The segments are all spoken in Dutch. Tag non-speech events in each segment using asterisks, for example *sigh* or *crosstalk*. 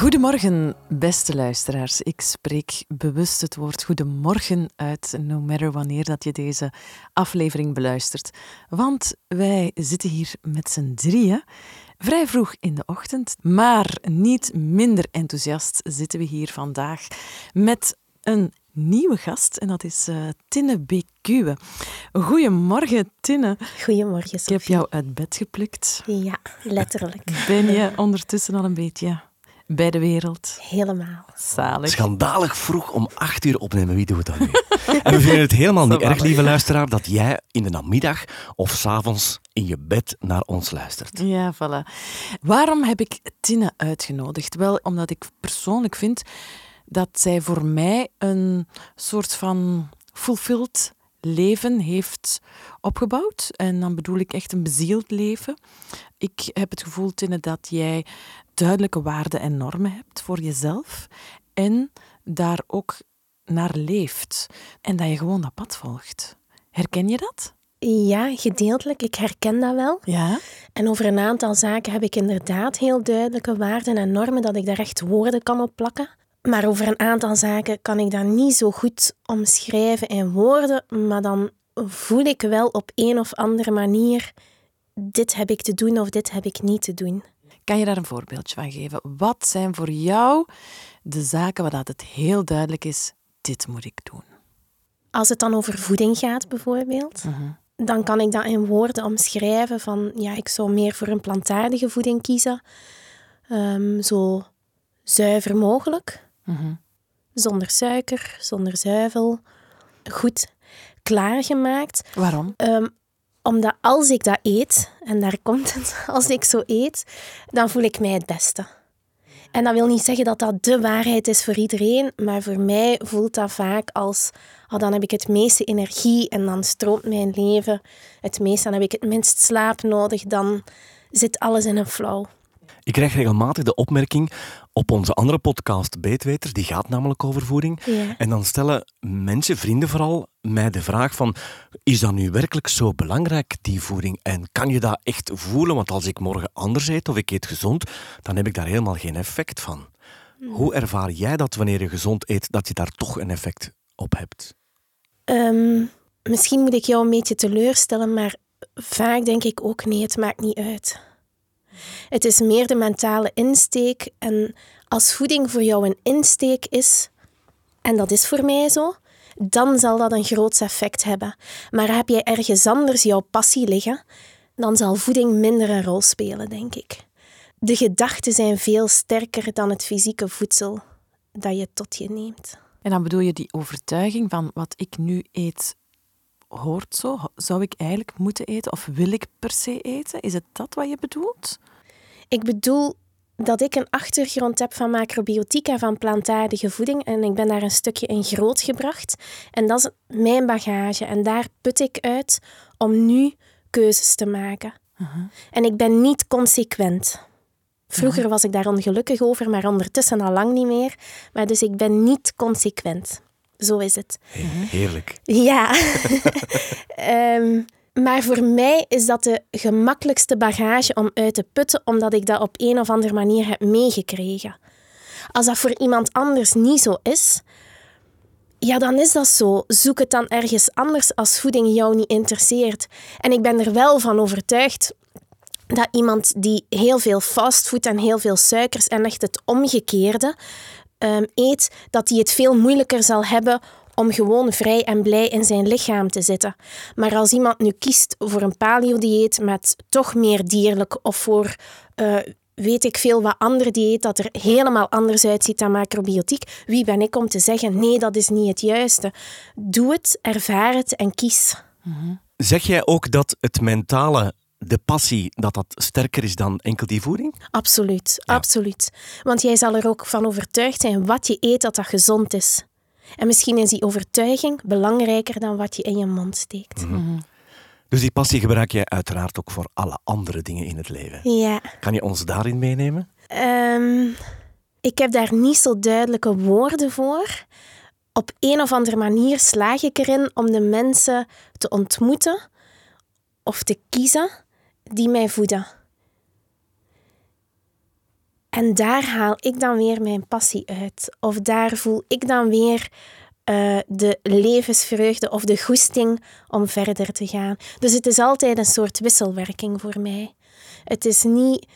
Goedemorgen, beste luisteraars. Ik spreek bewust het woord goedemorgen uit, no matter wanneer dat je deze aflevering beluistert. Want wij zitten hier met z'n drieën, vrij vroeg in de ochtend, maar niet minder enthousiast zitten we hier vandaag met een nieuwe gast en dat is uh, Tinne Bekuwe. Goedemorgen, Tinne. Goedemorgen, Sophie. Ik heb jou uit bed geplukt. Ja, letterlijk. Ben je ondertussen al een beetje bij de wereld. Helemaal. Zalig. Schandalig vroeg om acht uur opnemen. Wie doet dat nu? *laughs* en we vinden het helemaal niet erg, lieve luisteraar, dat jij in de namiddag of s'avonds in je bed naar ons luistert. Ja, voilà. Waarom heb ik Tina uitgenodigd? Wel, omdat ik persoonlijk vind dat zij voor mij een soort van fulfilled leven heeft opgebouwd. En dan bedoel ik echt een bezield leven. Ik heb het gevoel, Tinne, dat jij duidelijke waarden en normen hebt voor jezelf en daar ook naar leeft. En dat je gewoon dat pad volgt. Herken je dat? Ja, gedeeltelijk. Ik herken dat wel. Ja. En over een aantal zaken heb ik inderdaad heel duidelijke waarden en normen dat ik daar echt woorden kan op plakken. Maar over een aantal zaken kan ik dat niet zo goed omschrijven in woorden, maar dan voel ik wel op een of andere manier: dit heb ik te doen of dit heb ik niet te doen. Kan je daar een voorbeeldje van geven? Wat zijn voor jou de zaken waar het heel duidelijk is: dit moet ik doen? Als het dan over voeding gaat, bijvoorbeeld, dan kan ik dat in woorden omschrijven van ja, ik zou meer voor een plantaardige voeding kiezen. Ehm, zo zuiver mogelijk. Zonder suiker, zonder zuivel. Goed klaargemaakt. Waarom? Um, omdat als ik dat eet, en daar komt het, *laughs* als ik zo eet, dan voel ik mij het beste. En dat wil niet zeggen dat dat de waarheid is voor iedereen, maar voor mij voelt dat vaak als, oh, dan heb ik het meeste energie en dan stroomt mijn leven het meest, dan heb ik het minst slaap nodig, dan zit alles in een flow. Ik krijg regelmatig de opmerking op onze andere podcast, Beetweters, die gaat namelijk over voeding. En dan stellen mensen, vrienden vooral, mij de vraag van, is dat nu werkelijk zo belangrijk, die voeding? En kan je dat echt voelen? Want als ik morgen anders eet of ik eet gezond, dan heb ik daar helemaal geen effect van. Hmm. Hoe ervaar jij dat wanneer je gezond eet, dat je daar toch een effect op hebt? Ehm, misschien moet ik jou een beetje teleurstellen, maar vaak denk ik ook nee, het maakt niet uit. Het is meer de mentale insteek. En als voeding voor jou een insteek is, en dat is voor mij zo, dan zal dat een groot effect hebben. Maar heb jij ergens anders jouw passie liggen, dan zal voeding minder een rol spelen, denk ik. De gedachten zijn veel sterker dan het fysieke voedsel dat je tot je neemt. En dan bedoel je die overtuiging van wat ik nu eet hoort zo? Zou ik eigenlijk moeten eten of wil ik per se eten? Is het dat wat je bedoelt? Ik bedoel dat ik een achtergrond heb van macrobiotica, van plantaardige voeding. En ik ben daar een stukje in grootgebracht. En dat is mijn bagage. En daar put ik uit om nu keuzes te maken. En ik ben niet consequent. Vroeger was ik daar ongelukkig over, maar ondertussen al lang niet meer. Maar dus ik ben niet consequent. Zo is het. Heerlijk. Ja. um, *laughs* Maar voor mij is dat de gemakkelijkste bagage om uit te putten, omdat ik dat op een of andere manier heb meegekregen. Als dat voor iemand anders niet zo is, ja, dan is dat zo. Zoek het dan ergens anders als voeding jou niet interesseert. En ik ben er wel van overtuigd dat iemand die heel veel fastfood en heel veel suikers en echt het omgekeerde um, eet, dat die het veel moeilijker zal hebben om gewoon vrij en blij in zijn lichaam te zitten. Maar als iemand nu kiest voor een paleo-dieet met toch meer dierlijk of voor uh, weet ik veel wat andere dieet dat er helemaal anders uitziet dan macrobiotiek, wie ben ik om te zeggen nee, dat is niet het juiste. Doe het, ervaar het en kies. Zeg jij ook dat het mentale de passie, dat dat sterker is dan enkel die voeding? Absoluut, absoluut. Want jij zal er ook van overtuigd zijn wat je eet, dat dat gezond is. En misschien is die overtuiging belangrijker dan wat je in je mond steekt. Mhm. Dus die passie gebruik jij uiteraard ook voor alle andere dingen in het leven. Ja. Kan je ons daarin meenemen? Ehm, ik heb daar niet zo duidelijke woorden voor. Op een of andere manier slaag ik erin om de mensen te ontmoeten of te kiezen die mij voeden. En daar haal ik dan weer mijn passie uit. Of daar voel ik dan weer uh, de levensvreugde of de goesting om verder te gaan. Dus het is altijd een soort wisselwerking voor mij. Het is niet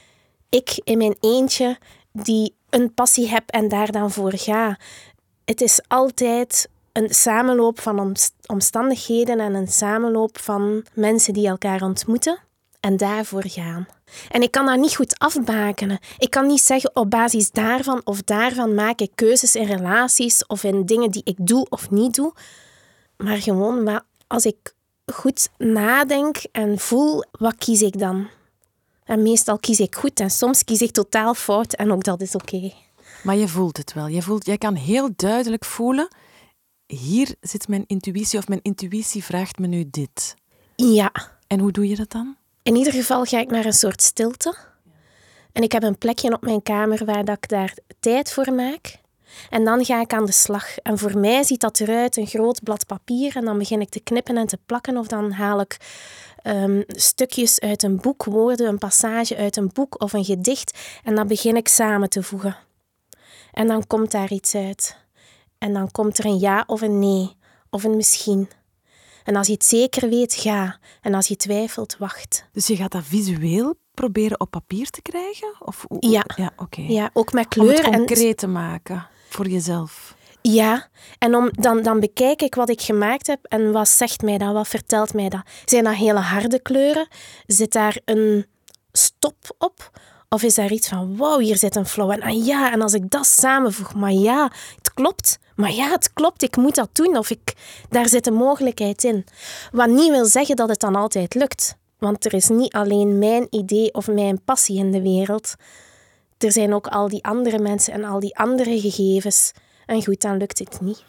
ik in mijn eentje die een passie heb en daar dan voor ga. Het is altijd een samenloop van omstandigheden en een samenloop van mensen die elkaar ontmoeten en daarvoor gaan. En ik kan dat niet goed afbakenen. Ik kan niet zeggen op basis daarvan of daarvan maak ik keuzes in relaties of in dingen die ik doe of niet doe. Maar gewoon als ik goed nadenk en voel, wat kies ik dan? En meestal kies ik goed en soms kies ik totaal fout en ook dat is oké. Maar je voelt het wel. Je voelt, jij kan heel duidelijk voelen, hier zit mijn intuïtie of mijn intuïtie vraagt me nu dit. Ja. En hoe doe je dat dan? In ieder geval ga ik naar een soort stilte. En ik heb een plekje op mijn kamer waar dat ik daar tijd voor maak. En dan ga ik aan de slag. En voor mij ziet dat eruit een groot blad papier. En dan begin ik te knippen en te plakken. Of dan haal ik ehm, stukjes uit een boek, woorden, een passage uit een boek of een gedicht. En dan begin ik samen te voegen. En dan komt daar iets uit. En dan komt er een ja of een nee. Of een misschien. En als je het zeker weet, ga. En als je twijfelt, wacht. Dus je gaat dat visueel proberen op papier te krijgen? Of, ja. Ja, oké. ja, ook met kleur. Om het concreet te maken voor jezelf. Ja, en om, dan, dan bekijk ik wat ik gemaakt heb en wat zegt mij dat, wat vertelt mij dat. Zijn dat hele harde kleuren? Zit daar een stop op? Of is daar iets van, wow, hier zit een flow. En ah ja, en als ik dat samenvoeg, maar ja, het klopt. Maar ja, het klopt, ik moet dat doen. Of ik, daar zit een mogelijkheid in. Wat niet wil zeggen dat het dan altijd lukt. Want er is niet alleen mijn idee of mijn passie in de wereld. Er zijn ook al die andere mensen en al die andere gegevens. En goed, dan lukt het niet.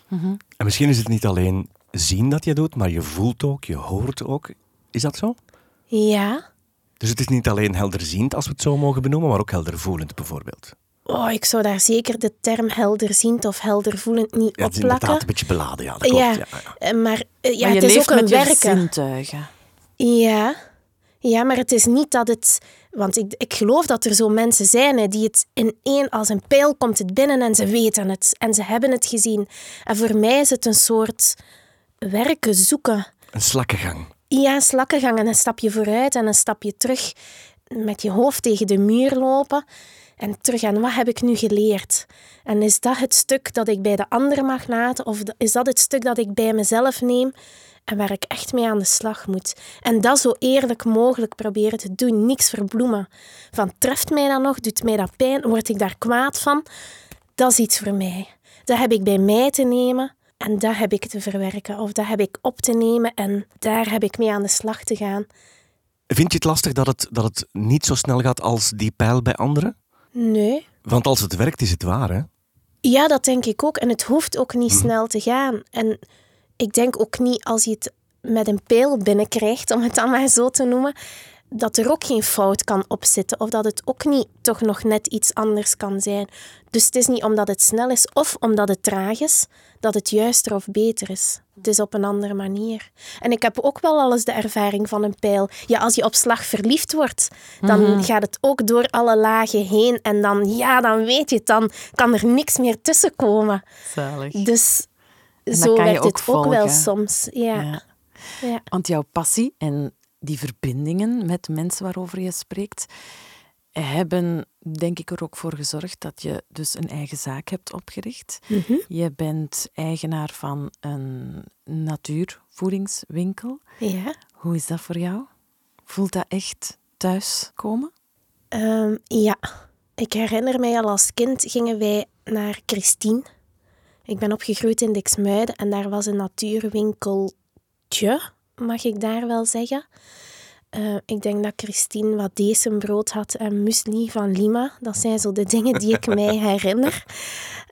En misschien is het niet alleen zien dat je doet, maar je voelt ook, je hoort ook. Is dat zo? Ja. Dus het is niet alleen helderziend, als we het zo mogen benoemen, maar ook heldervoelend bijvoorbeeld. Oh, ik zou daar zeker de term helderziend of heldervoelend niet ja, op plakken. Het is inderdaad een beetje beladen, ja. Dat klopt, ja. ja, eh, Maar, uh, ja, maar het is ook een werken. zintuigen. Ja. ja, maar het is niet dat het... Want ik, ik geloof dat er zo mensen zijn hè, die het in één... Als een pijl komt het binnen en ze weten het. En ze hebben het gezien. En voor mij is het een soort werken, zoeken. Een slakkengang. Ja, slakkengang en een stapje vooruit en een stapje terug. Met je hoofd tegen de muur lopen en terug aan wat heb ik nu geleerd? En is dat het stuk dat ik bij de anderen mag laten? Of is dat het stuk dat ik bij mezelf neem en waar ik echt mee aan de slag moet? En dat zo eerlijk mogelijk proberen te doen. Niks verbloemen. Van treft mij dat nog? Doet mij dat pijn? Word ik daar kwaad van? Dat is iets voor mij. Dat heb ik bij mij te nemen en dat heb ik te verwerken. Of dat heb ik op te nemen en daar heb ik mee aan de slag te gaan. Vind je het lastig dat het, dat het niet zo snel gaat als die pijl bij anderen? Nee. Want als het werkt, is het waar, hè? Ja, dat denk ik ook. En het hoeft ook niet mhm. snel te gaan. En ik denk ook niet als je het met een pijl binnenkrijgt, om het dan maar zo te noemen, dat er ook geen fout kan opzitten of dat het ook niet toch nog net iets anders kan zijn. Dus het is niet omdat het snel is of omdat het traag is, dat het juister of beter is. Het is op een andere manier. En ik heb ook wel alles de ervaring van een pijl. Ja, als je op slag verliefd wordt, dan mhm. gaat het ook door alle lagen heen. En dan, ja, dan weet je het, dan kan er niks meer tussen komen. Zalig. Dus zo werkt het ook wel soms. Ja. ja. ja. Want jouw passie en die verbindingen met mensen waarover je spreekt, hebben denk ik er ook voor gezorgd dat je dus een eigen zaak hebt opgericht. Mhm. Je bent eigenaar van een natuurvoedingswinkel. Ja. Hoe is dat voor jou? Voelt dat echt thuiskomen? Um, ja. Ik herinner mij al als kind gingen wij naar Christine. Ik ben opgegroeid in Dixmuiden en daar was een natuurwinkeltje, mag ik daar wel zeggen. Uh, ik denk dat Christine wat brood had en muesli van Lima. Dat zijn zo de dingen die ik mij *laughs* herinner.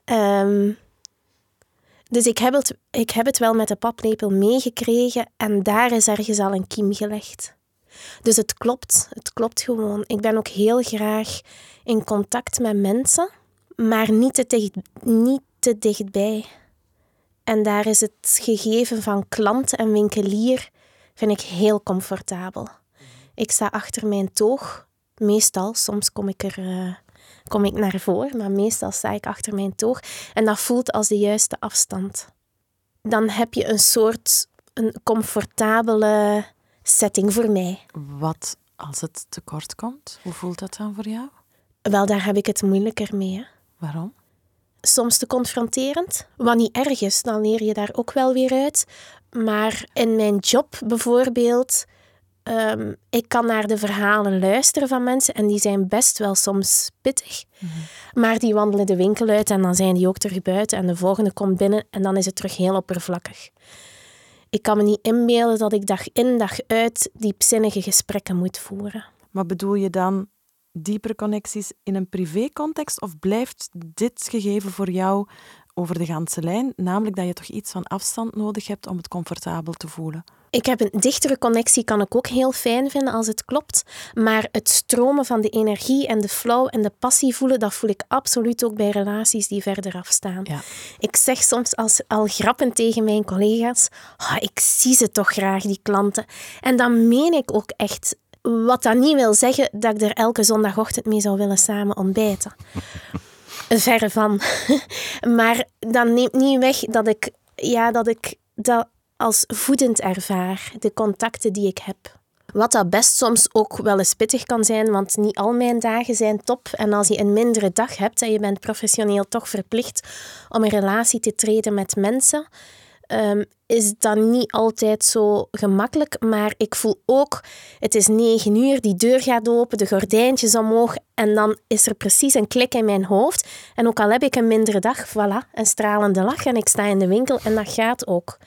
Um, dus ik heb, het, ik heb het wel met de paplepel meegekregen en daar is ergens al een kiem gelegd. Dus het klopt, het klopt gewoon. Ik ben ook heel graag in contact met mensen, maar niet te, dicht, niet te dichtbij. En daar is het gegeven van klant en winkelier, vind ik heel comfortabel. Ik sta achter mijn toog, meestal. Soms kom ik er uh, kom ik naar voren, maar meestal sta ik achter mijn toog. En dat voelt als de juiste afstand. Dan heb je een soort een comfortabele setting voor mij. Wat als het tekort komt? Hoe voelt dat dan voor jou? Wel, daar heb ik het moeilijker mee. Hè? Waarom? Soms te confronterend. Wat niet erg is, dan leer je daar ook wel weer uit. Maar in mijn job bijvoorbeeld, um, ik kan naar de verhalen luisteren van mensen en die zijn best wel soms pittig. Mhm. Maar die wandelen de winkel uit en dan zijn die ook terug buiten en de volgende komt binnen en dan is het terug heel oppervlakkig. Ik kan me niet inbeelden dat ik dag in dag uit diepzinnige gesprekken moet voeren. Maar bedoel je dan diepere connecties in een privécontext of blijft dit gegeven voor jou over de ganse lijn, namelijk dat je toch iets van afstand nodig hebt om het comfortabel te voelen? Ik heb een dichtere connectie, kan ik ook heel fijn vinden als het klopt. Maar het stromen van de energie en de flow en de passie voelen, dat voel ik absoluut ook bij relaties die verder afstaan. Ja. Ik zeg soms als, al grappen tegen mijn collega's, oh, ik zie ze toch graag, die klanten. En dan meen ik ook echt. Wat dat niet wil zeggen dat ik er elke zondagochtend mee zou willen samen ontbijten. Verre van. *laughs* maar dat neemt niet weg dat ik, ja, dat ik dat als voedend ervaar, de contacten die ik heb. Wat dat best soms ook wel eens pittig kan zijn, want niet al mijn dagen zijn top. En als je een mindere dag hebt en je bent professioneel toch verplicht om in relatie te treden met mensen, um, is dat niet altijd zo gemakkelijk. Maar ik voel ook, het is negen uur, die deur gaat open, de gordijntjes omhoog en dan is er precies een klik in mijn hoofd. En ook al heb ik een mindere dag, voilà, een stralende lach en ik sta in de winkel en dat gaat ook.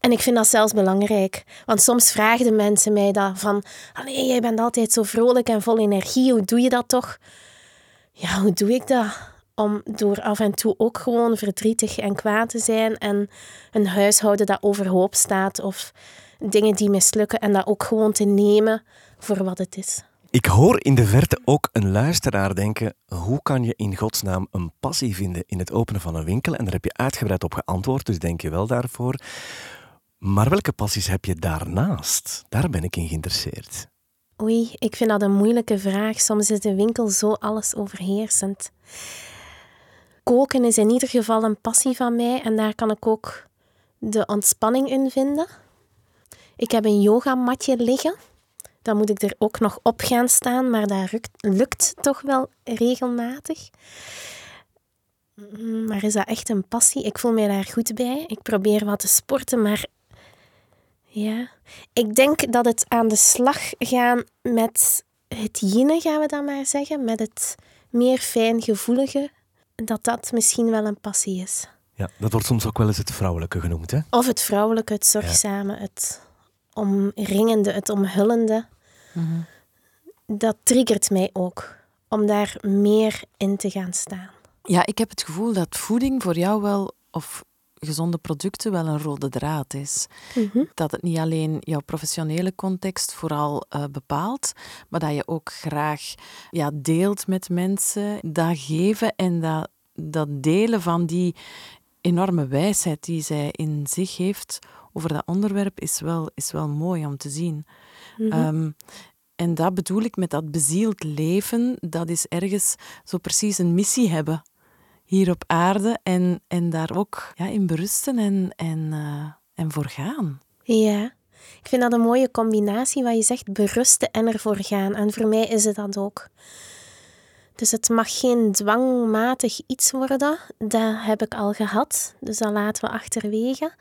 En ik vind dat zelfs belangrijk. Want soms vragen mensen mij dat van... Allee, jij bent altijd zo vrolijk en vol energie. Hoe doe je dat toch? Ja, hoe doe ik dat? Om door af en toe ook gewoon verdrietig en kwaad te zijn. En een huishouden dat overhoop staat. Of dingen die mislukken. En dat ook gewoon te nemen voor wat het is. Ik hoor in de verte ook een luisteraar denken: hoe kan je in godsnaam een passie vinden in het openen van een winkel? En daar heb je uitgebreid op geantwoord, dus denk je wel daarvoor. Maar welke passies heb je daarnaast? Daar ben ik in geïnteresseerd. Oei, ik vind dat een moeilijke vraag. Soms is de winkel zo alles overheersend. Koken is in ieder geval een passie van mij en daar kan ik ook de ontspanning in vinden. Ik heb een yogamatje liggen. Dan moet ik er ook nog op gaan staan, maar dat lukt toch wel regelmatig. Mm, maar is dat echt een passie? Ik voel mij daar goed bij. Ik probeer wat te sporten, maar ja, ik denk dat het aan de slag gaan met het yin, gaan we dan maar zeggen, met het meer fijngevoelige, dat dat misschien wel een passie is. Ja, dat wordt soms ook wel eens het vrouwelijke genoemd, hè? Of het vrouwelijke, het zorgzame, het omringende, het omhullende. Mhm. Dat triggert mij ook, om daar meer in te gaan staan. Ja, ik heb het gevoel dat voeding voor jou wel, of gezonde producten wel een rode draad is. Mhm. Dat het niet alleen jouw professionele context vooral uh, bepaalt, maar dat je ook graag ja, deelt met mensen, dat geven en dat, dat delen van die enorme wijsheid die zij in zich heeft over dat onderwerp is wel, is wel mooi om te zien. Mhm. Ehm, en dat bedoel ik met dat bezield leven, dat is ergens zo precies een missie hebben hier op aarde en, en daar ook ja, in berusten en, en, uh, en voor gaan. Ja, ik vind dat een mooie combinatie wat je zegt, berusten en ervoor gaan. En voor mij is het dat ook. Dus het mag geen dwangmatig iets worden. Dat heb ik al gehad. Dus dat laten we achterwege.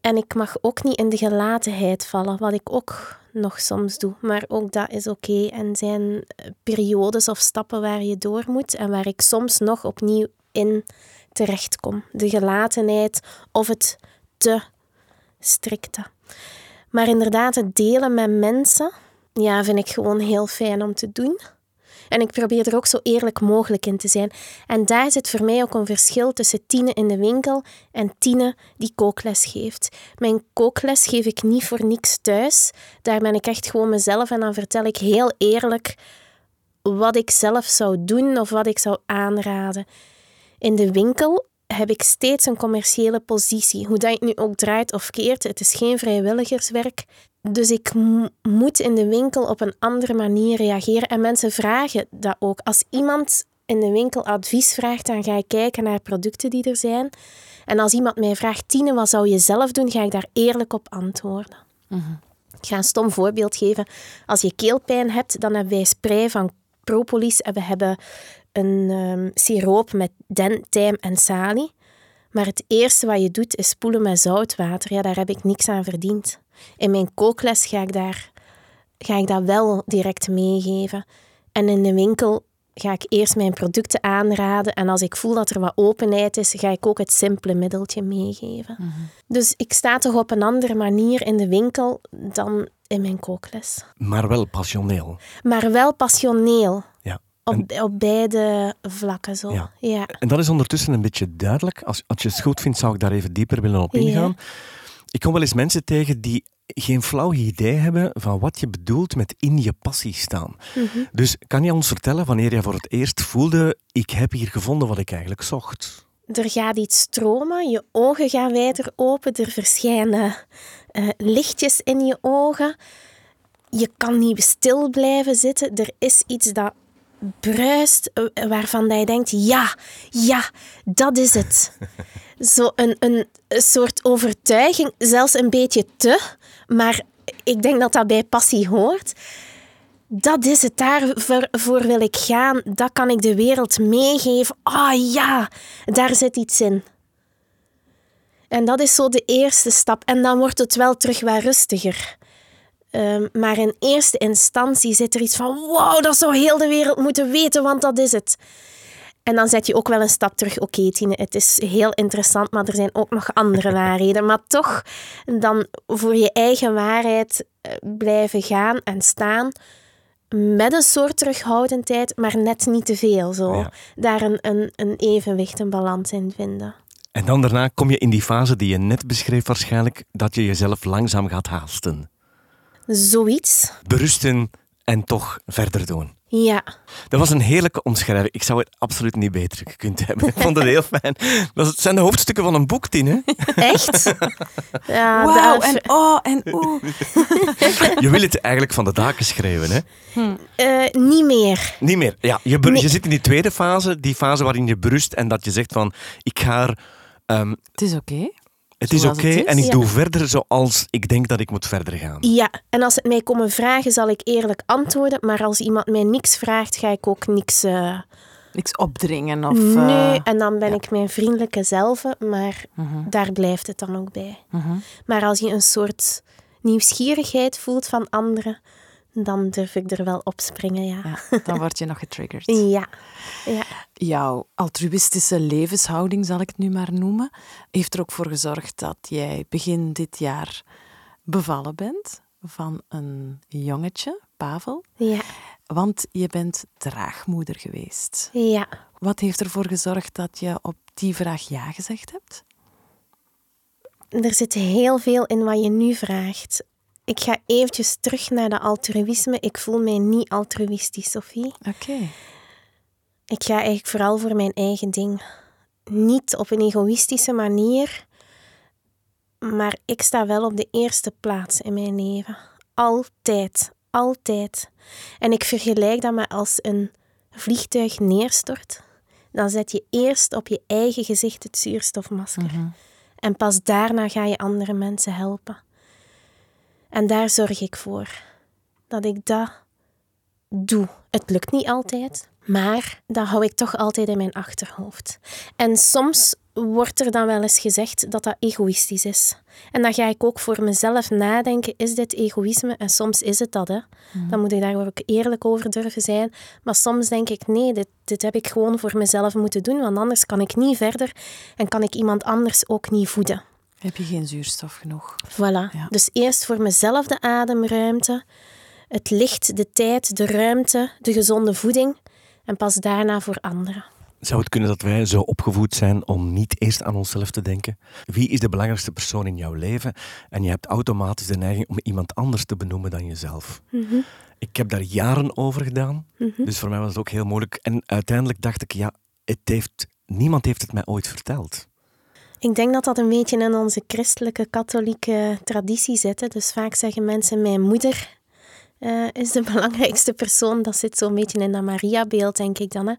En ik mag ook niet in de gelatenheid vallen, wat ik ook nog soms doe. Maar ook dat is oké. En zijn periodes of stappen waar je door moet en waar ik soms nog opnieuw in terechtkom. De gelatenheid of het te strikte. Maar inderdaad, het delen met mensen, ja, vind ik gewoon heel fijn om te doen. En ik probeer er ook zo eerlijk mogelijk in te zijn. En daar zit voor mij ook een verschil tussen Tine in de winkel en Tine die kookles geeft. Mijn kookles geef ik niet voor niks thuis. Daar ben ik echt gewoon mezelf en dan vertel ik heel eerlijk wat ik zelf zou doen of wat ik zou aanraden. In de winkel heb ik steeds een commerciële positie. Hoe dat je nu ook draait of keert, het is geen vrijwilligerswerk. Dus ik moet in de winkel op een andere manier reageren. En mensen vragen dat ook. Als iemand in de winkel advies vraagt, dan ga ik kijken naar producten die er zijn. En als iemand mij vraagt, Tine, wat zou je zelf doen, ga ik daar eerlijk op antwoorden. Ik ga een stom voorbeeld geven. Als je keelpijn hebt, dan hebben wij spray van propolis en we hebben een um, siroop met den, tijm en salie. Maar het eerste wat je doet is spoelen met zoutwater. Ja, daar heb ik niks aan verdiend. In mijn kookles ga ik, daar, ga ik dat wel direct meegeven. En in de winkel ga ik eerst mijn producten aanraden. En als ik voel dat er wat openheid is, ga ik ook het simpele middeltje meegeven. Mhm. Dus ik sta toch op een andere manier in de winkel dan in mijn kookles. Maar wel passioneel. Maar wel passioneel. Ja. Op, op beide vlakken zo. Ja. ja. En dat is ondertussen een beetje duidelijk. Als, als je het goed vindt, zou ik daar even dieper willen op ingaan. Ik kom wel eens mensen tegen die geen flauw idee hebben van wat je bedoelt met in je passie staan. Mhm. Dus kan je ons vertellen wanneer je voor het eerst voelde, ik heb hier gevonden wat ik eigenlijk zocht? Er gaat iets stromen, je ogen gaan wijder open, er verschijnen uh, lichtjes in je ogen. Je kan niet stil blijven zitten. Er is iets dat bruist eh, waarvan dat je denkt, ja, ja, dat is het. *laughs* Zo een, een soort overtuiging, zelfs een beetje te, maar ik denk dat dat bij passie hoort. Dat is het, daarvoor wil ik gaan. Dat kan ik de wereld meegeven. Ah oh, ja, daar zit iets in. En dat is zo de eerste stap. En dan wordt het wel terug wat rustiger. Um, maar in eerste instantie zit er iets van: wow, dat zou heel de wereld moeten weten, want dat is het. En dan zet je ook wel een stap terug. Oké, Tine, het is heel interessant, maar er zijn ook nog andere *laughs* waarheden. Maar toch dan voor je eigen waarheid eh, blijven gaan en staan. Met een soort terughoudendheid, maar net niet te veel. Zo. Daar een, een, een evenwicht, een balans in vinden. En dan daarna kom je in die fase die je net beschreef waarschijnlijk, dat je jezelf langzaam gaat haasten. Zoiets. Berusten en toch verder doen. Ja. Dat was een heerlijke omschrijving. Ik zou het absoluut niet beter gekund hebben. Ik vond het heel fijn. Dat zijn de hoofdstukken van een boek, Tine. Echt? Ja, Wauw, en oh, en oeh. *laughs* Je wil het eigenlijk van de daken schrijven, hè? Hm. Uh, niet meer. Niet meer, ja. Je, je zit in die tweede fase, die fase waarin je berust en dat je zegt van, ik ga er... Um, het is oké. Het is oké en ik doe verder zoals ik denk dat ik moet verder gaan. Ja, en als het mij komen vragen, zal ik eerlijk antwoorden. Maar als iemand mij niks vraagt, ga ik ook niks... Uh... Niks opdringen of... Nee, uh... en dan ben ik mijn vriendelijke zelf, maar mhm. daar blijft het dan ook bij. Mhm. Maar als je een soort nieuwsgierigheid voelt van anderen, dan durf ik er wel op springen, ja. ja dan *laughs* word je nog getriggerd. ja. ja. Jouw altruïstische levenshouding, zal ik het nu maar noemen, heeft er ook voor gezorgd dat jij begin dit jaar bevallen bent van een jongetje, Pavel. Ja. Want je bent draagmoeder geweest. Ja. Wat heeft ervoor gezorgd dat je op die vraag ja gezegd hebt? Er zit heel veel in wat je nu vraagt. Ik ga eventjes terug naar de altruïsme. Ik voel mij niet altruïstisch, Sophie. Oké. Ik ga eigenlijk vooral voor mijn eigen ding. Niet op een egoïstische manier, maar ik sta wel op de eerste plaats in mijn leven. Altijd, altijd. En ik vergelijk dat met als een vliegtuig neerstort. Dan zet je eerst op je eigen gezicht het zuurstofmasker. Mhm. En pas daarna ga je andere mensen helpen. En daar zorg ik voor. Dat ik dat doe. Het lukt niet altijd, maar dat hou ik toch altijd in mijn achterhoofd. En soms wordt er dan wel eens gezegd dat dat egoïstisch is. En dan ga ik ook voor mezelf nadenken, is dit egoïsme? En soms is het dat, hè. Mhm. Dan moet ik daar ook eerlijk over durven zijn. Maar soms denk ik, nee, dit, dit heb ik gewoon voor mezelf moeten doen, want anders kan ik niet verder en kan ik iemand anders ook niet voeden. Heb je geen zuurstof genoeg? Voilà. Dus eerst voor mezelf de ademruimte, het licht, de tijd, de ruimte, de gezonde voeding en pas daarna voor anderen. Zou het kunnen dat wij zo opgevoed zijn om niet eerst aan onszelf te denken? Wie is de belangrijkste persoon in jouw leven? En je hebt automatisch de neiging om iemand anders te benoemen dan jezelf. Mhm. Ik heb daar jaren over gedaan, mhm. dus voor mij was het ook heel moeilijk. En uiteindelijk dacht ik, ja, het heeft, niemand heeft het mij ooit verteld. Ik denk dat dat een beetje in onze christelijke katholieke traditie zit. Dus vaak zeggen mensen mijn moeder, uh, is de *laughs* belangrijkste persoon. Dat zit zo'n beetje in dat Maria-beeld, denk ik dan. Hè.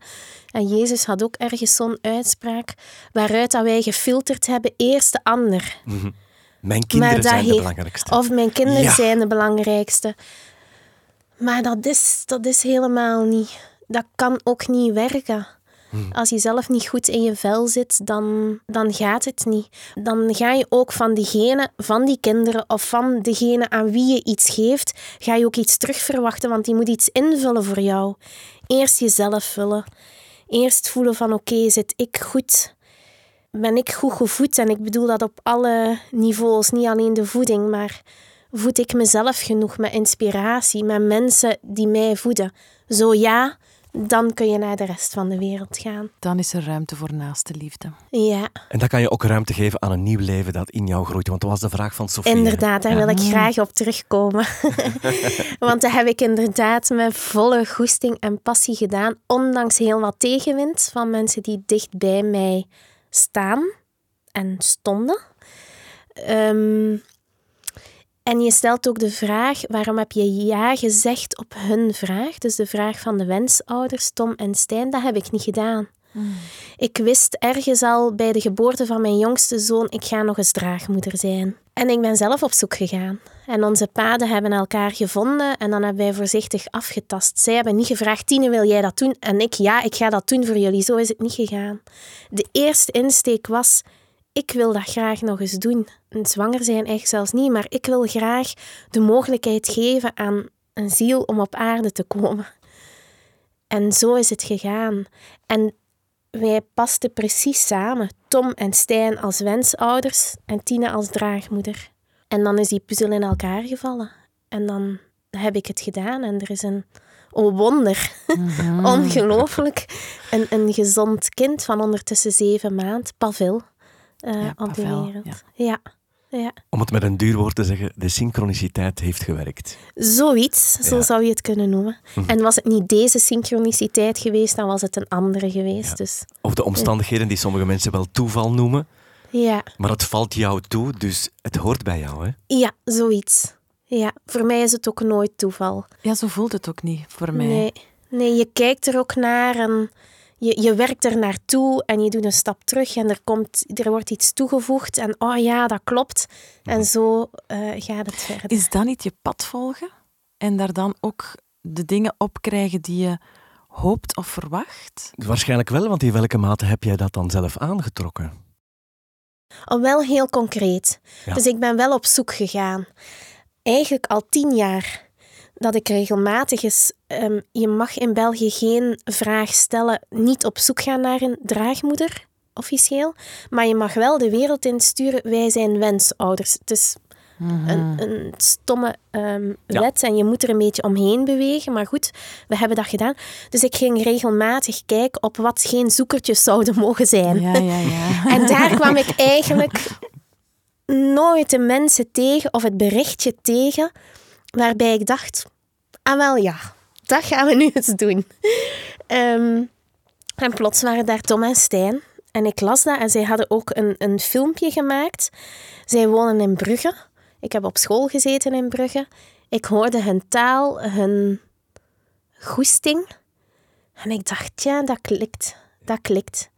En Jezus had ook ergens zo'n uitspraak waaruit dat wij gefilterd hebben eerst de ander. Mhm. Mijn kinderen zijn de belangrijkste. Of mijn kinderen zijn de belangrijkste. Maar dat is, dat is helemaal niet. Dat kan ook niet werken. Als je zelf niet goed in je vel zit, dan, dan gaat het niet. Dan ga je ook van diegene, van die kinderen of van degene aan wie je iets geeft, ga je ook iets terugverwachten, want die moet iets invullen voor jou. Eerst jezelf vullen. Eerst voelen van oké, zit ik goed? Ben ik goed gevoed? En ik bedoel dat op alle niveaus, niet alleen de voeding, maar voed ik mezelf genoeg met inspiratie, met mensen die mij voeden? Zo ja, dan kun je naar de rest van de wereld gaan. Dan is er ruimte voor naaste liefde. Ja. En dan kan je ook ruimte geven aan een nieuw leven dat in jou groeit. Want dat was de vraag van Sofie. Inderdaad, daar wil ik graag op terugkomen. *laughs* want dat heb ik inderdaad met volle goesting en passie gedaan. Ondanks heel wat tegenwind van mensen die dicht bij mij staan en stonden. Um, en je stelt ook de vraag, waarom heb je ja gezegd op hun vraag? Dus de vraag van de wensouders, Tom en Stijn, dat heb ik niet gedaan. Hmm. Ik wist ergens al bij de geboorte van mijn jongste zoon, ik ga nog eens draagmoeder zijn. En ik ben zelf op zoek gegaan. En onze paden hebben elkaar gevonden en dan hebben wij voorzichtig afgetast. Zij hebben niet gevraagd, Tine, wil jij dat doen? En ik, ja, ik ga dat doen voor jullie. Zo is het niet gegaan. De eerste insteek was, ik wil dat graag nog eens doen. En zwanger zijn echt zelfs niet, maar ik wil graag de mogelijkheid geven aan een ziel om op aarde te komen. En zo is het gegaan. En wij pasten precies samen. Tom en Stijn als wensouders en Tine als draagmoeder. En dan is die puzzel in elkaar gevallen. En dan heb ik het gedaan en er is een oh wonder, mhm. *laughs* ongelooflijk, een, een gezond kind van ondertussen zeven maanden, Pavel uh, ja, op de wereld. Ja. ja. Om het met een duur woord te zeggen, de synchroniciteit heeft gewerkt. Zoiets, zo zou je het kunnen noemen. Mhm. En was het niet deze synchroniciteit geweest, dan was het een andere geweest. Dus, of de omstandigheden die sommige mensen wel toeval noemen. Ja. Maar het valt jou toe, dus het hoort bij jou, hè? Ja, zoiets. Ja, voor mij is het ook nooit toeval. Ja, zo voelt het ook niet voor mij. Nee, nee je kijkt er ook naar en je, je werkt er naartoe en je doet een stap terug en er, komt, er wordt iets toegevoegd en oh ja, dat klopt. En zo uh, gaat het verder. Is dat niet je pad volgen? En daar dan ook de dingen op krijgen die je hoopt of verwacht? Waarschijnlijk wel, want in welke mate heb jij dat dan zelf aangetrokken? Al wel heel concreet. Dus ik ben wel op zoek gegaan. Eigenlijk al tien jaar dat ik regelmatig is. Um, je mag in België geen vraag stellen, niet op zoek gaan naar een draagmoeder, officieel. Maar je mag wel de wereld insturen, wij zijn wensouders. Het is een, mhm. een, stomme um, wet en je moet er een beetje omheen bewegen. Maar goed, we hebben dat gedaan. Dus ik ging regelmatig kijken op wat geen zoekertjes zouden mogen zijn. Ja, ja, ja. *laughs* en daar kwam ik eigenlijk nooit de mensen tegen of het berichtje tegen Waarbij ik dacht, ah wel ja, dat gaan we nu *laughs* eens doen. Ehm, en plots waren daar Tom en Stijn. En ik las dat en zij hadden ook een, een filmpje gemaakt. Zij wonen in Brugge. Ik heb op school gezeten in Brugge. Ik hoorde hun taal, hun goesting. En ik dacht, ja, dat klikt. Dat klikt.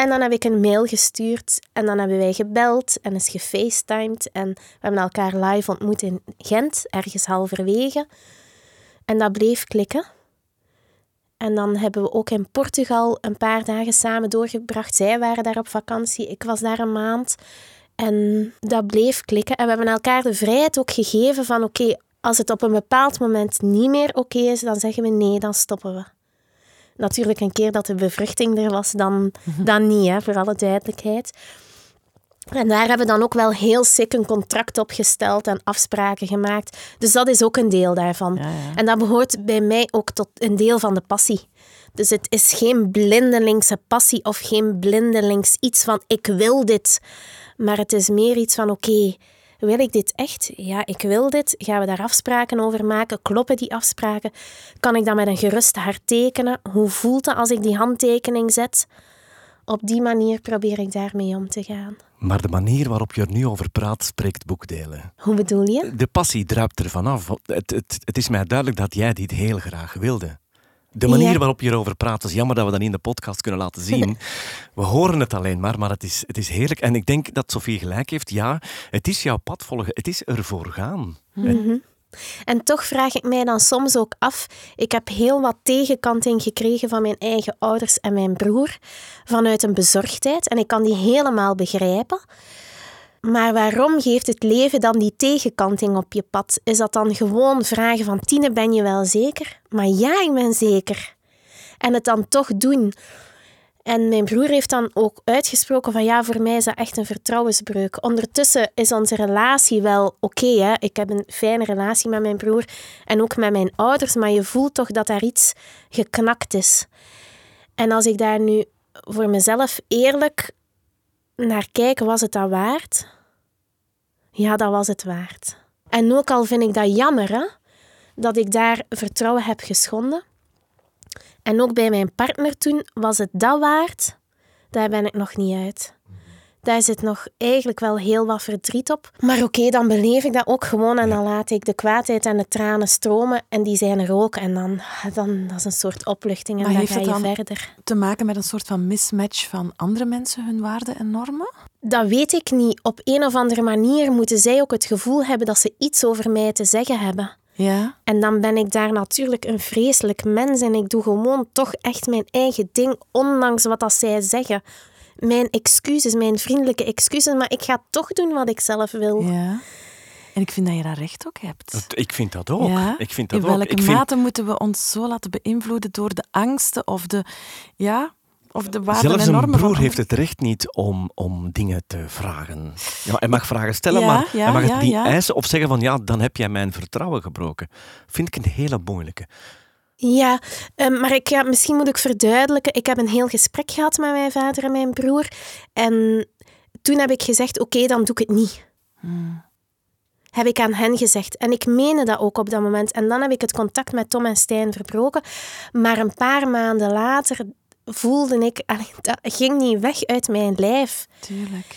En dan heb ik een mail gestuurd en dan hebben wij gebeld en is gefacetimed en we hebben elkaar live ontmoet in Gent, ergens halverwege. En dat bleef klikken. En dan hebben we ook in Portugal een paar dagen samen doorgebracht. Zij waren daar op vakantie, ik was daar een maand. En dat bleef klikken. En we hebben elkaar de vrijheid ook gegeven van oké, als het op een bepaald moment niet meer oké is, dan zeggen we nee, dan stoppen we. Natuurlijk, een keer dat de bevruchting er was, dan, mhm. dan niet, hè, voor alle duidelijkheid. En daar hebben we dan ook wel heel sick een contract opgesteld en afspraken gemaakt. Dus dat is ook een deel daarvan. En dat behoort bij mij ook tot een deel van de passie. Dus het is geen blindelingse passie of geen blindelings iets van ik wil dit. Maar het is meer iets van oké, wil ik dit echt? Ja, ik wil dit. Gaan we daar afspraken over maken? Kloppen die afspraken? Kan ik dat met een gerust hart tekenen? Hoe voelt het als ik die handtekening zet? op die manier probeer ik daarmee om te gaan. Maar de manier waarop je er nu over praat, spreekt boekdelen. Hoe bedoel je? De passie druipt er vanaf. Het, het, het is mij duidelijk dat jij dit heel graag wilde. De manier Ja. waarop je erover praat, is jammer dat we dat niet in de podcast kunnen laten zien. *laughs* We horen het alleen maar, maar het is, het is heerlijk. En ik denk dat Sofie gelijk heeft. Ja, het is jouw pad volgen. Het is ervoor gaan. Mhm. En toch vraag ik mij dan soms ook af. Ik heb heel wat tegenkanting gekregen van mijn eigen ouders en mijn broer vanuit een bezorgdheid. En ik kan die helemaal begrijpen. Maar waarom geeft het leven dan die tegenkanting op je pad? Is dat dan gewoon vragen van Tine, ben je wel zeker? Maar ja, ik ben zeker. En het dan toch doen. En mijn broer heeft dan ook uitgesproken van ja, voor mij is dat echt een vertrouwensbreuk. Ondertussen is onze relatie wel oké. hè. ik heb een fijne relatie met mijn broer en ook met mijn ouders, maar je voelt toch dat daar iets geknakt is. En als ik daar nu voor mezelf eerlijk naar kijk, was het dat waard? Ja, dat was het waard. En ook al vind ik dat jammer, hè, dat ik daar vertrouwen heb geschonden. En ook bij mijn partner toen was het dat waard. Daar ben ik nog niet uit. Daar zit nog eigenlijk wel heel wat verdriet op. Maar oké, dan beleef ik dat ook gewoon en dan laat ik de kwaadheid en de tranen stromen. En die zijn er ook. En dan, dan dat is een soort opluchting en Maar dan ga je dan- verder. Te maken met een soort van mismatch van andere mensen, hun waarden en normen? Dat weet ik niet. Op een of andere manier moeten zij ook het gevoel hebben dat ze iets over mij te zeggen hebben. Ja. En dan ben ik daar natuurlijk een vreselijk mens en ik doe gewoon toch echt mijn eigen ding, ondanks wat dat zij zeggen. Mijn excuses, mijn vriendelijke excuses, maar ik ga toch doen wat ik zelf wil. ja. En ik vind dat je daar recht ook hebt. Dat- Ik vind dat ook. Ja. Ik vind dat In ook. welke vind- mate moeten we ons zo laten beïnvloeden door de angsten of de, ja, of de waarden Zelfs en normen een van broer heeft het recht niet om, om dingen te vragen. Ja, hij mag vragen stellen, Ja, maar ja, hij mag het niet ja. eisen of zeggen van ja, dan heb jij mijn vertrouwen gebroken. Vind ik een hele moeilijke. Ja, ehm, maar ik, ja, misschien moet ik verduidelijken. Ik heb een heel gesprek gehad met mijn vader en mijn broer. En toen heb ik gezegd, oké, dan doe ik het niet. Heb ik aan hen gezegd. En ik meende dat ook op dat moment. En dan heb ik het contact met Tom en Stijn verbroken. Maar een paar maanden later voelde ik, dat ging niet weg uit mijn lijf. Tuurlijk.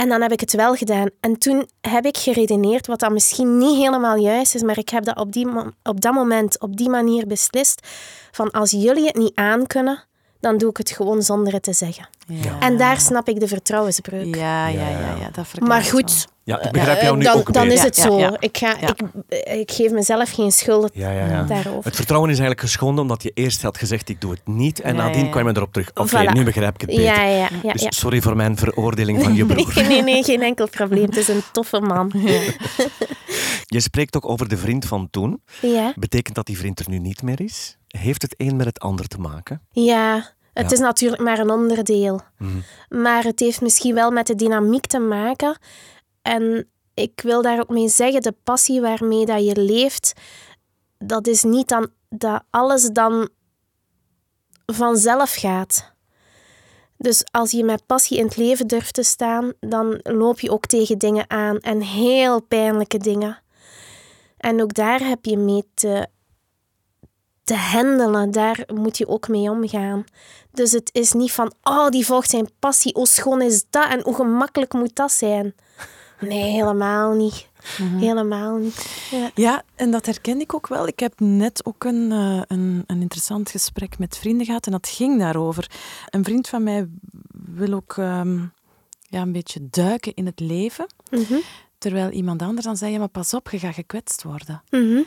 En dan heb ik het wel gedaan. En toen heb ik geredeneerd, wat dan misschien niet helemaal juist is, maar ik heb dat op, die, op dat moment op die manier beslist. Van als jullie het niet aankunnen, dan doe ik het gewoon zonder het te zeggen. Ja. En daar snap ik de vertrouwensbreuk. Ja, ja, ja, ja, dat verklaart Maar wel. goed, Ja, ik begrijp jou eh, nu dan, ook dan is het zo. ja, ja. Ik, ga, Ja. ik, ik geef mezelf geen schuld Ja, ja, ja. daarover. Het vertrouwen is eigenlijk geschonden omdat je eerst had gezegd ik doe het niet en Ja, nadien kwam je erop terug. Oké, Voilà. nu begrijp ik het beter. Ja, ja, ja. Dus sorry voor mijn veroordeling van je *laughs* broer. Nee, nee, nee, geen enkel probleem. Het is een toffe man. *laughs* Je spreekt ook over de vriend van toen. Ja, Betekent dat die vriend er nu niet meer is? Heeft het een met het ander te maken? ja. Het Ja. is natuurlijk maar een onderdeel. Mhm. Maar het heeft misschien wel met de dynamiek te maken. En ik wil daar ook mee zeggen, de passie waarmee dat je leeft, dat is niet dan dat alles dan vanzelf gaat. Dus als je met passie in het leven durft te staan, dan loop je ook tegen dingen aan en heel pijnlijke dingen. En ook daar heb je mee te, te handelen, daar moet je ook mee omgaan. Dus het is niet van, oh, die volgt zijn passie, hoe schoon is dat en hoe gemakkelijk moet dat zijn? Nee, helemaal niet. Helemaal niet. Ja. Ja, en dat herken ik ook wel. Ik heb net ook een, eh, een, een interessant gesprek met vrienden gehad en dat ging daarover. Een vriend van mij wil ook ehm, ja, een beetje duiken in het leven, Mhm. terwijl iemand anders dan zei, ja, maar pas op, je gaat gekwetst worden. Mhm.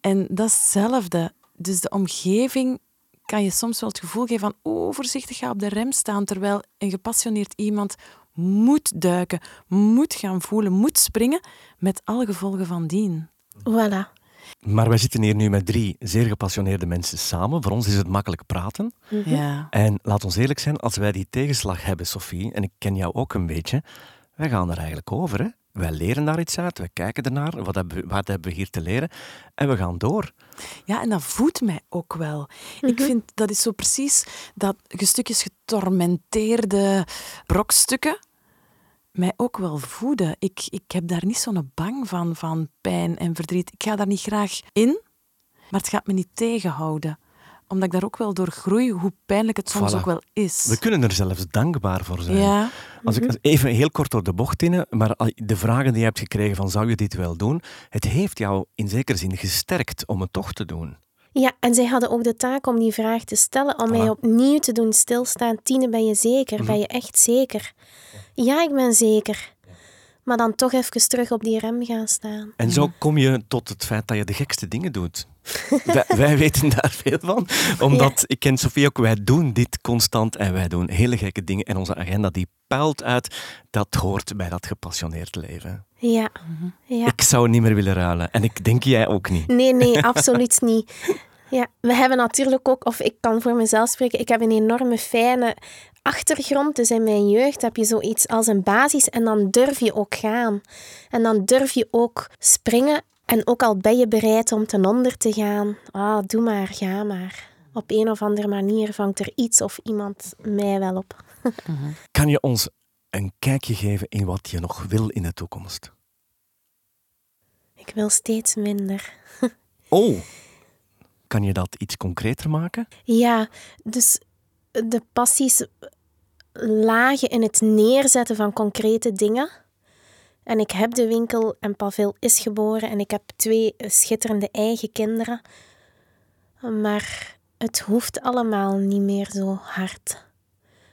En dat is hetzelfde. Dus de omgeving kan je soms wel het gevoel geven van oh, voorzichtig ga op de rem staan, terwijl een gepassioneerd iemand moet duiken, moet gaan voelen, moet springen, met alle gevolgen van dien. Voilà. Maar wij zitten hier nu met drie zeer gepassioneerde mensen samen. Voor ons is het makkelijk praten. Ja. En laat ons eerlijk zijn, als wij die tegenslag hebben, Sophie, en ik ken jou ook een beetje, wij gaan er eigenlijk over. Hè? Wij leren daar iets uit, wij kijken ernaar, wat hebben, we, wat hebben we hier te leren, en we gaan door. Ja, en dat voedt mij ook wel. Ik vind dat is zo precies dat je stukjes getormenteerde brokstukken mij ook wel voeden. Ik, ik heb daar niet zo'n bang van, van pijn en verdriet. Ik ga daar niet graag in, maar het gaat me niet tegenhouden. Omdat ik daar ook wel door groei, hoe pijnlijk het soms Voilà. ook wel is. We kunnen er zelfs dankbaar voor zijn. Ja, Als Mhm. ik even heel kort door de bocht in, maar de vragen die je hebt gekregen van zou je dit wel doen, het heeft jou in zekere zin gesterkt om het toch te doen. Ja, en zij hadden ook de taak om die vraag te stellen, om mij opnieuw te doen stilstaan. Tine, ben je zeker? Mhm. Ben je echt zeker? Ja, ik ben zeker. Maar dan toch even terug op die rem gaan staan. En zo kom je tot het feit dat je de gekste dingen doet. *laughs* wij, wij weten daar veel van, omdat ik ken Sofie ook, wij doen dit constant en wij doen hele gekke dingen en onze agenda die puilt uit, dat hoort bij dat gepassioneerd leven. Ja, ja. Ik zou niet meer willen ruilen en ik denk jij ook niet. Nee, nee, *laughs* absoluut niet. Ja, we hebben natuurlijk ook, of ik kan voor mezelf spreken, ik heb een enorme fijne achtergrond. Dus in mijn jeugd heb je zoiets als een basis en dan durf je ook gaan. En dan durf je ook springen. En ook al ben je bereid om ten onder te gaan, ah, doe maar, ga maar. Op een of andere manier vangt er iets of iemand mij wel op. *laughs* Kan je ons een kijkje geven in wat je nog wil in de toekomst? Ik wil steeds minder. *laughs* Oh, kan je dat iets concreter maken? Ja, dus de passies lagen in het neerzetten van concrete dingen. En ik heb de winkel en Pavel is geboren en ik heb twee schitterende eigen kinderen. Maar het hoeft allemaal niet meer zo hard.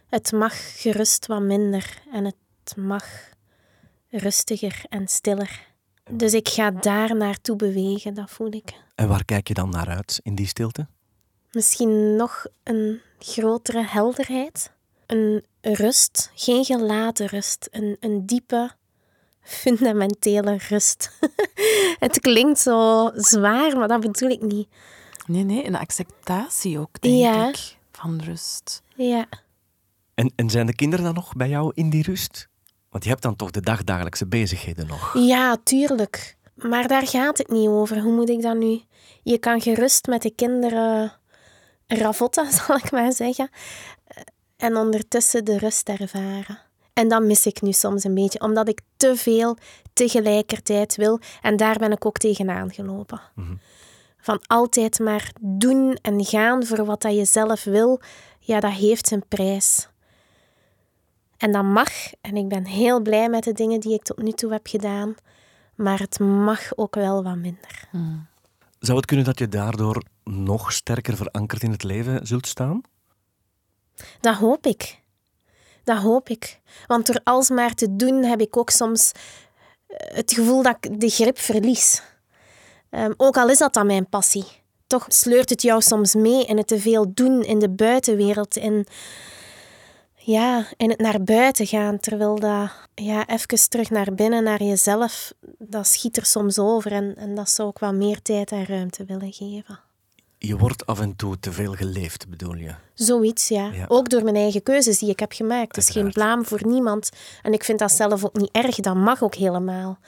Het mag gerust wat minder en het mag rustiger en stiller. Dus ik ga daar naartoe bewegen, dat voel ik. En waar kijk je dan naar uit in die stilte? Misschien nog een grotere helderheid. Een rust, geen gelaten rust. Een, een diepe, fundamentele rust. *laughs* het klinkt zo zwaar, maar dat bedoel ik niet. nee, nee, een acceptatie ook, denk Ja. ik, van rust. Ja, En, en zijn de kinderen dan nog bij jou in die rust? Want je hebt dan toch de dagdagelijkse bezigheden nog. ja, tuurlijk. Maar daar gaat het niet over. Hoe moet ik dat nu? Je kan gerust met de kinderen ravotten, *laughs* zal ik maar zeggen. En ondertussen de rust ervaren. En dat mis ik nu soms een beetje, omdat ik te veel tegelijkertijd wil. En daar ben ik ook tegenaan gelopen. Van altijd maar doen en gaan voor wat dat je zelf wil, ja, dat heeft zijn prijs. En dat mag. En ik ben heel blij met de dingen die ik tot nu toe heb gedaan. Maar het mag ook wel wat minder. Zou het kunnen dat je daardoor nog sterker verankerd in het leven zult staan? Dat hoop ik. Dat hoop ik. Want door alsmaar te doen heb ik ook soms eh, het gevoel dat ik de grip verlies. Ehm, ook al is dat dan mijn passie. Toch sleurt het jou soms mee in het te veel doen in de buitenwereld. In, ja, in het naar buiten gaan. Terwijl dat ja, even terug naar binnen, naar jezelf, dat schiet er soms over. En, en dat zou ik wel meer tijd en ruimte willen geven. Je wordt af en toe te veel geleefd, bedoel je? Zoiets, ja. Ja. Ook door mijn eigen keuzes die ik heb gemaakt. Dus geen blaam voor niemand. En ik vind dat zelf ook niet erg. Dat mag ook helemaal.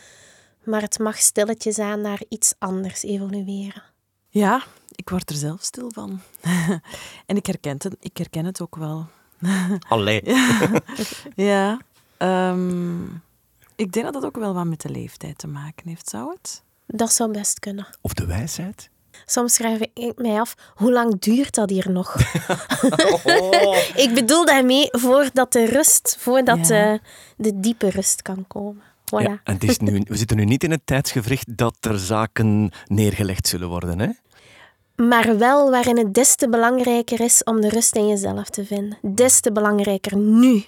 Maar het mag stilletjes aan naar iets anders evolueren. Ja, ik word er zelf stil van. *laughs* en ik herken het, ik herken het ook wel. *laughs* Allee. *laughs* Ja, ehm, ik denk dat dat ook wel wat met de leeftijd te maken heeft, zou het? Dat zou best kunnen. Of de wijsheid? Soms schrijf ik mij af, hoe lang duurt dat hier nog? *laughs* ik bedoel daarmee voordat de rust, voordat Ja. eh, de diepe rust kan komen. Voilà. Ja, en het is nu, we zitten nu niet in het tijdsgevricht dat er zaken neergelegd zullen worden. Hè? Maar wel waarin het des te belangrijker is om de rust in jezelf te vinden. Des te belangrijker nu.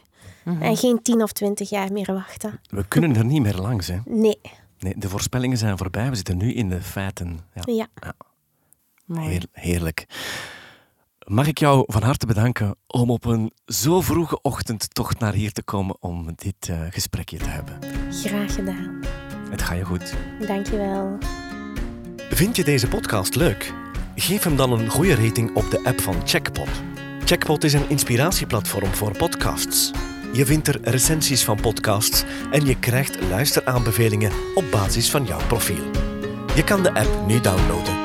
En geen tien of twintig jaar meer wachten. We kunnen er niet meer langs. Hè? Nee. Nee, de voorspellingen zijn voorbij. We zitten nu in de feiten. Ja. Ja. Heer- heerlijk. Mag ik jou van harte bedanken om op een zo vroege ochtend toch naar hier te komen om dit eh, gesprekje te hebben. Graag gedaan. Het gaat je goed. Dankjewel. Vind je deze podcast leuk? Geef hem dan een goede rating op de app van Checkpot. Checkpot is een inspiratieplatform voor podcasts. Je vindt er recensies van podcasts en je krijgt luisteraanbevelingen op basis van jouw profiel. Je kan de app nu downloaden